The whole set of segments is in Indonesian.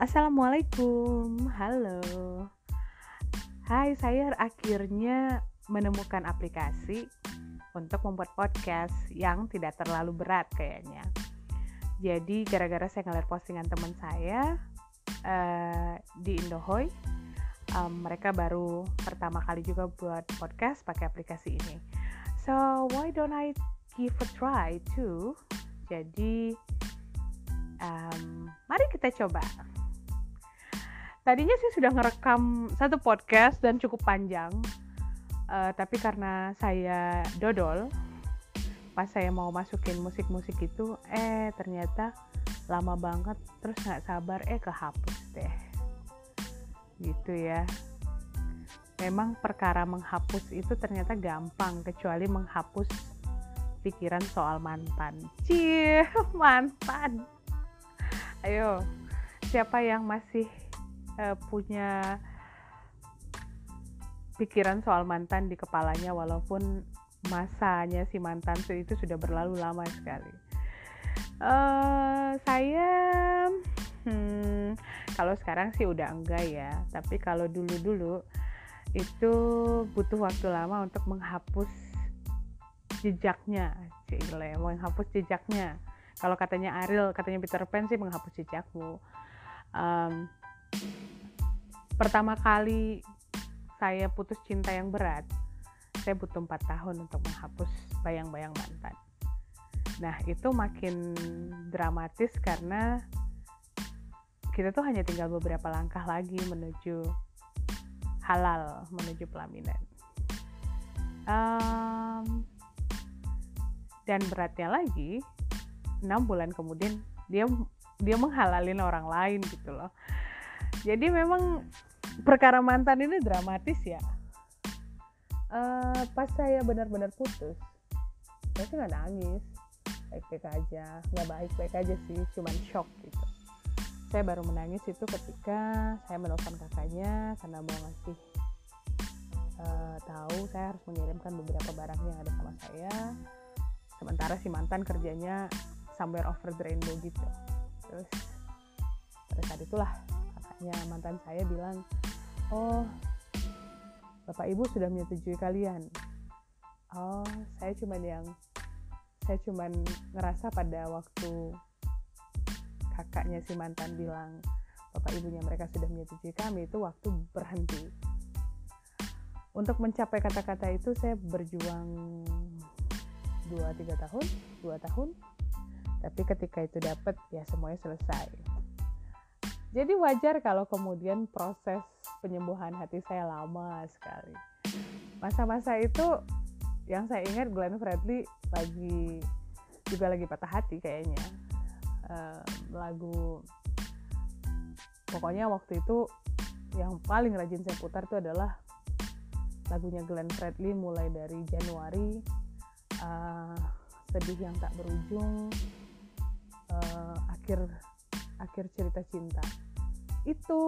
Assalamualaikum, halo. Hai, saya akhirnya menemukan aplikasi untuk membuat podcast yang tidak terlalu berat kayaknya. Jadi gara-gara saya ngeliat postingan teman saya uh, di Indohoy, um, mereka baru pertama kali juga buat podcast pakai aplikasi ini. So why don't I give a try too? Jadi um, mari kita coba tadinya sih sudah ngerekam satu podcast dan cukup panjang uh, tapi karena saya dodol pas saya mau masukin musik-musik itu eh ternyata lama banget terus nggak sabar eh kehapus deh. Gitu ya. Memang perkara menghapus itu ternyata gampang kecuali menghapus pikiran soal mantan. Cie mantan. Ayo siapa yang masih uh, punya pikiran soal mantan di kepalanya walaupun masanya si mantan itu sudah berlalu lama sekali. Uh, saya hmm, kalau sekarang sih udah enggak ya, tapi kalau dulu-dulu itu butuh waktu lama untuk menghapus jejaknya, cile, menghapus jejaknya. Kalau katanya Ariel, katanya Peter Pan sih menghapus jejakmu. Um, pertama kali saya putus cinta yang berat, saya butuh empat tahun untuk menghapus bayang-bayang mantan. Nah itu makin dramatis karena kita tuh hanya tinggal beberapa langkah lagi menuju halal, menuju pelaminan. Um, dan beratnya lagi, enam bulan kemudian dia dia menghalalin orang lain gitu loh. Jadi memang perkara mantan ini dramatis ya. Uh, pas saya benar-benar putus saya sih nggak nangis. Baik-baik aja nggak baik-baik aja sih cuman shock gitu. Saya baru menangis itu ketika saya menelpon kakaknya karena mau ngasih uh, tahu saya harus mengirimkan beberapa barang yang ada sama saya. Sementara si mantan kerjanya somewhere over the rainbow gitu. Terus pada saat itulah kakaknya mantan saya bilang oh bapak ibu sudah menyetujui kalian. Oh saya cuman yang saya cuman ngerasa pada waktu kakaknya si mantan bilang bapak ibunya mereka sudah menyetujui kami itu waktu berhenti. Untuk mencapai kata-kata itu saya berjuang 2-3 tahun 2 tahun. Tapi ketika itu dapat ya semuanya selesai jadi wajar kalau kemudian proses penyembuhan hati saya lama sekali. Masa-masa itu yang saya ingat Glenn Fredly lagi juga lagi patah hati kayaknya. Uh, lagu pokoknya waktu itu yang paling rajin saya putar itu adalah lagunya Glenn Fredly mulai dari Januari uh, sedih yang tak berujung uh, akhir akhir cerita cinta. Itu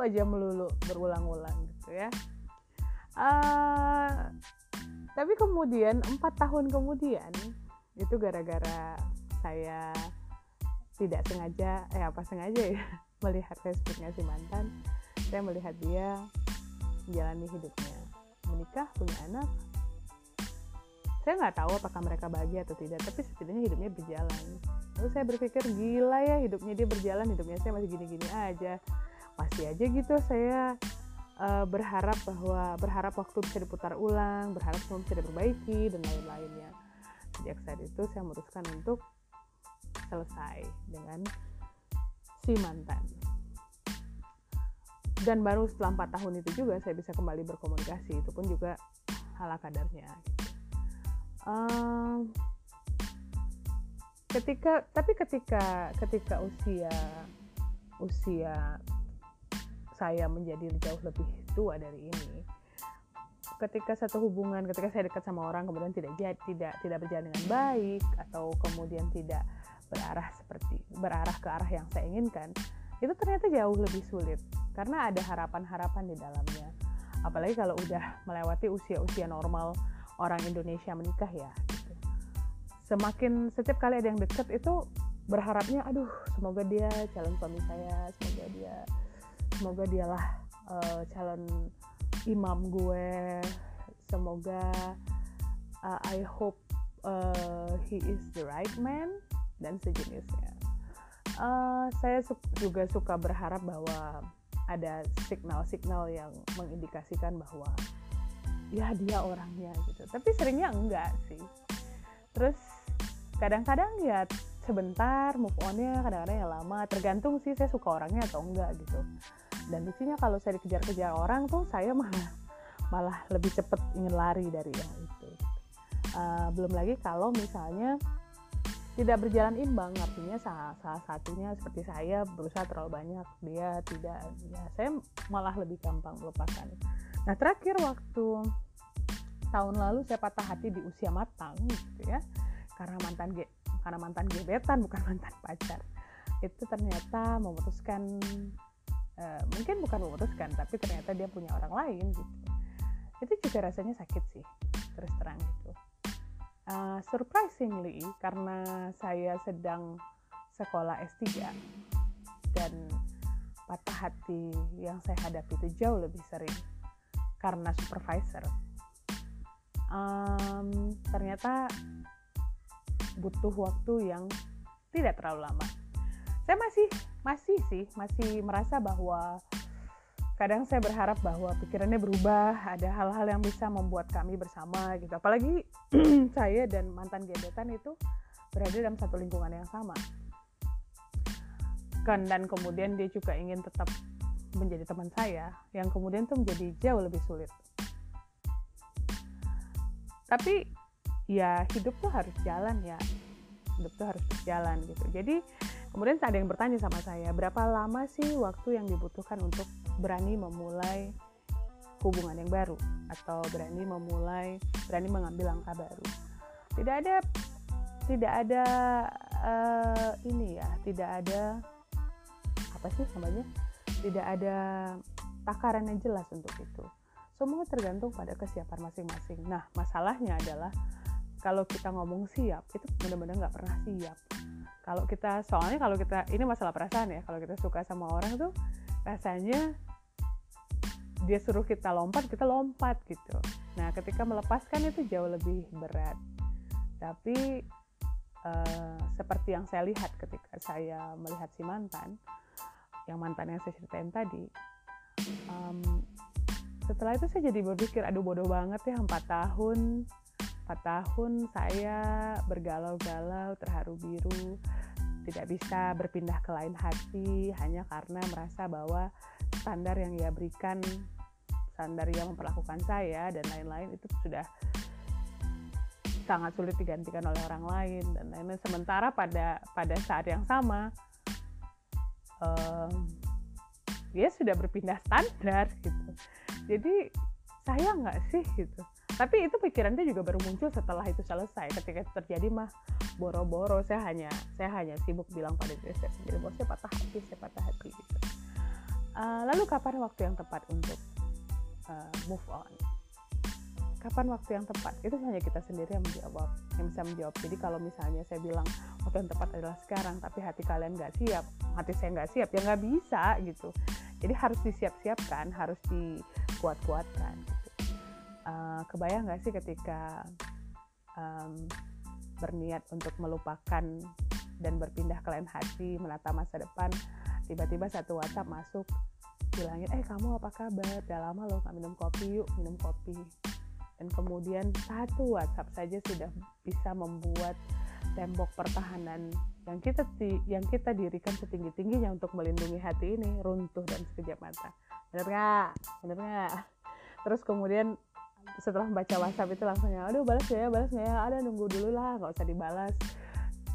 aja melulu berulang-ulang gitu ya. Uh, tapi kemudian empat tahun kemudian itu gara-gara saya tidak sengaja eh apa sengaja ya melihat Facebooknya si mantan saya melihat dia menjalani hidupnya. Menikah punya anak. Saya nggak tahu apakah mereka bahagia atau tidak tapi setidaknya hidupnya berjalan lalu saya berpikir gila ya hidupnya dia berjalan hidupnya saya masih gini-gini aja. Masih aja gitu saya uh, berharap bahwa berharap waktu bisa diputar ulang berharap semua bisa diperbaiki dan lain-lainnya. Sejak saat itu saya memutuskan untuk selesai dengan si mantan. Dan baru setelah empat tahun itu juga saya bisa kembali berkomunikasi itu pun juga ala kadarnya um, ketika tapi ketika ketika usia usia saya menjadi jauh lebih tua dari ini ketika satu hubungan ketika saya dekat sama orang kemudian tidak tidak tidak berjalan dengan baik atau kemudian tidak berarah seperti berarah ke arah yang saya inginkan itu ternyata jauh lebih sulit karena ada harapan-harapan di dalamnya apalagi kalau udah melewati usia-usia normal orang Indonesia menikah ya. Semakin setiap kali ada yang deket itu berharapnya aduh semoga dia calon suami saya semoga dia semoga dialah uh, calon imam gue semoga uh, I hope uh, he is the right man dan sejenisnya. Uh, saya su juga suka berharap bahwa ada signal-signal yang mengindikasikan bahwa ya dia orangnya gitu. Tapi seringnya enggak sih. Terus kadang-kadang ya sebentar move onnya kadang-kadang ya lama. Tergantung sih saya suka orangnya atau enggak gitu. Dan lucunya kalau saya dikejar-kejar orang tuh saya malah malah lebih cepet ingin lari dari yang itu. Uh, belum lagi kalau misalnya tidak berjalan imbang artinya salah, salah satunya seperti saya berusaha terlalu banyak dia tidak ya saya malah lebih gampang melupakan. Nah terakhir waktu tahun lalu saya patah hati di usia matang gitu ya karena mantan karena mantan gebetan bukan mantan pacar. Itu ternyata memutuskan uh, mungkin bukan memutuskan tapi ternyata dia punya orang lain gitu. Itu juga rasanya sakit sih terus terang gitu. Uh, surprisingly karena saya sedang sekolah S3 dan patah hati yang saya hadapi itu jauh lebih sering karena supervisor. Um, ternyata butuh waktu yang tidak terlalu lama. Saya masih masih sih masih merasa bahwa kadang saya berharap bahwa pikirannya berubah, ada hal-hal yang bisa membuat kami bersama gitu. Apalagi saya dan mantan gebetan itu berada dalam satu lingkungan yang sama. Kan dan kemudian dia juga ingin tetap menjadi teman saya, yang kemudian tuh menjadi jauh lebih sulit. Tapi ya hidup tuh harus jalan ya. Hidup tuh harus berjalan gitu. Jadi kemudian ada yang bertanya sama saya berapa lama sih waktu yang dibutuhkan untuk berani memulai hubungan yang baru? Atau berani memulai berani mengambil langkah baru? Tidak ada tidak ada uh, ini ya tidak ada apa sih namanya? Tidak ada takaran yang jelas untuk itu. Semua tergantung pada kesiapan masing-masing. Nah masalahnya adalah kalau kita ngomong siap itu benar-benar nggak pernah siap. Kalau kita soalnya kalau kita ini masalah perasaan ya kalau kita suka sama orang tuh rasanya dia suruh kita lompat kita lompat gitu. Nah ketika melepaskan itu jauh lebih berat. Tapi uh, seperti yang saya lihat ketika saya melihat si mantan yang mantan yang saya ceritain tadi um, setelah itu saya jadi berpikir aduh bodoh banget ya empat tahun 4 tahun saya bergalau-galau, terharu biru, tidak bisa berpindah ke lain hati hanya karena merasa bahwa standar yang ia berikan, standar yang memperlakukan saya dan lain-lain itu sudah sangat sulit digantikan oleh orang lain dan lain-lain. Sementara pada pada saat yang sama um, dia sudah berpindah standar gitu. Jadi saya nggak sih gitu tapi itu pikirannya juga baru muncul setelah itu selesai. Ketika itu terjadi mah boro-boro saya hanya saya hanya sibuk bilang pada diri saya sendiri bahwa saya patah hati saya patah hati gitu. Uh, lalu kapan waktu yang tepat untuk uh, move on? Kapan waktu yang tepat? Itu hanya kita sendiri yang menjawab yang bisa menjawab. Jadi kalau misalnya saya bilang waktu yang tepat adalah sekarang tapi hati kalian nggak siap hati saya nggak siap ya nggak bisa gitu. Jadi harus disiap-siapkan harus dikuat-kuatkan uh, kebayang nggak sih ketika um, berniat untuk melupakan dan berpindah ke lain hati menata masa depan tiba-tiba satu WhatsApp masuk bilangin eh kamu apa kabar? Udah lama loh nggak minum kopi yuk minum kopi. Dan kemudian satu WhatsApp saja sudah bisa membuat tembok pertahanan yang kita yang kita dirikan setinggi tingginya untuk melindungi hati ini runtuh dan sekejap mata. Bener nggak? Bener nggak? Terus kemudian setelah membaca WhatsApp itu langsung ya aduh balas ya balas ya? Ada nunggu dulu lah nggak usah dibalas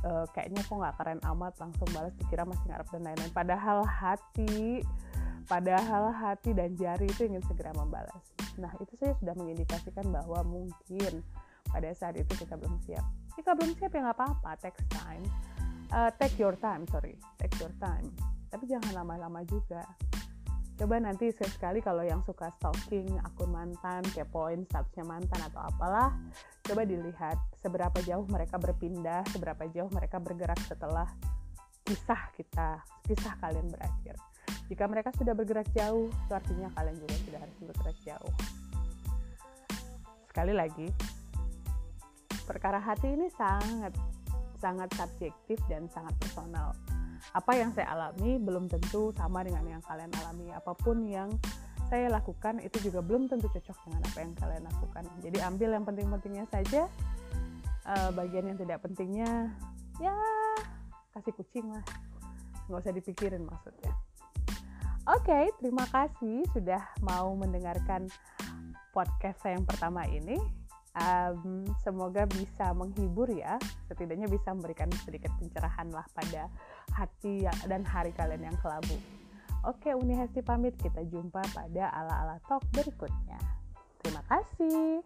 uh, kayaknya kok nggak keren amat langsung balas dikira masih ngarep dan lain-lain. Padahal hati padahal hati dan jari itu ingin segera membalas. Nah itu saya sudah mengindikasikan bahwa mungkin pada saat itu kita belum siap. Jika belum siap ya nggak apa-apa take time. Uh, take your time sorry take your time. Tapi jangan lama-lama juga coba nanti sekali kalau yang suka stalking akun mantan kepoin statusnya mantan atau apalah coba dilihat seberapa jauh mereka berpindah seberapa jauh mereka bergerak setelah kisah kita kisah kalian berakhir. Jika mereka sudah bergerak jauh itu artinya kalian juga sudah harus bergerak jauh. Sekali lagi perkara hati ini sangat sangat subjektif dan sangat personal apa yang saya alami belum tentu sama dengan yang kalian alami. Apa pun yang saya lakukan itu juga belum tentu cocok dengan apa yang kalian lakukan. Jadi ambil yang penting-pentingnya saja. Uh, bagian yang tidak pentingnya ya kasih kucing lah. Nggak usah dipikirin maksudnya. Oke okay, terima kasih sudah mau mendengarkan podcast saya yang pertama ini. Um, semoga bisa menghibur ya. Setidaknya bisa memberikan sedikit pencerahan lah pada hati ya, dan hari kalian yang kelabu. Oke Uni Hesti pamit. Kita jumpa pada ala-ala talk berikutnya. Terima kasih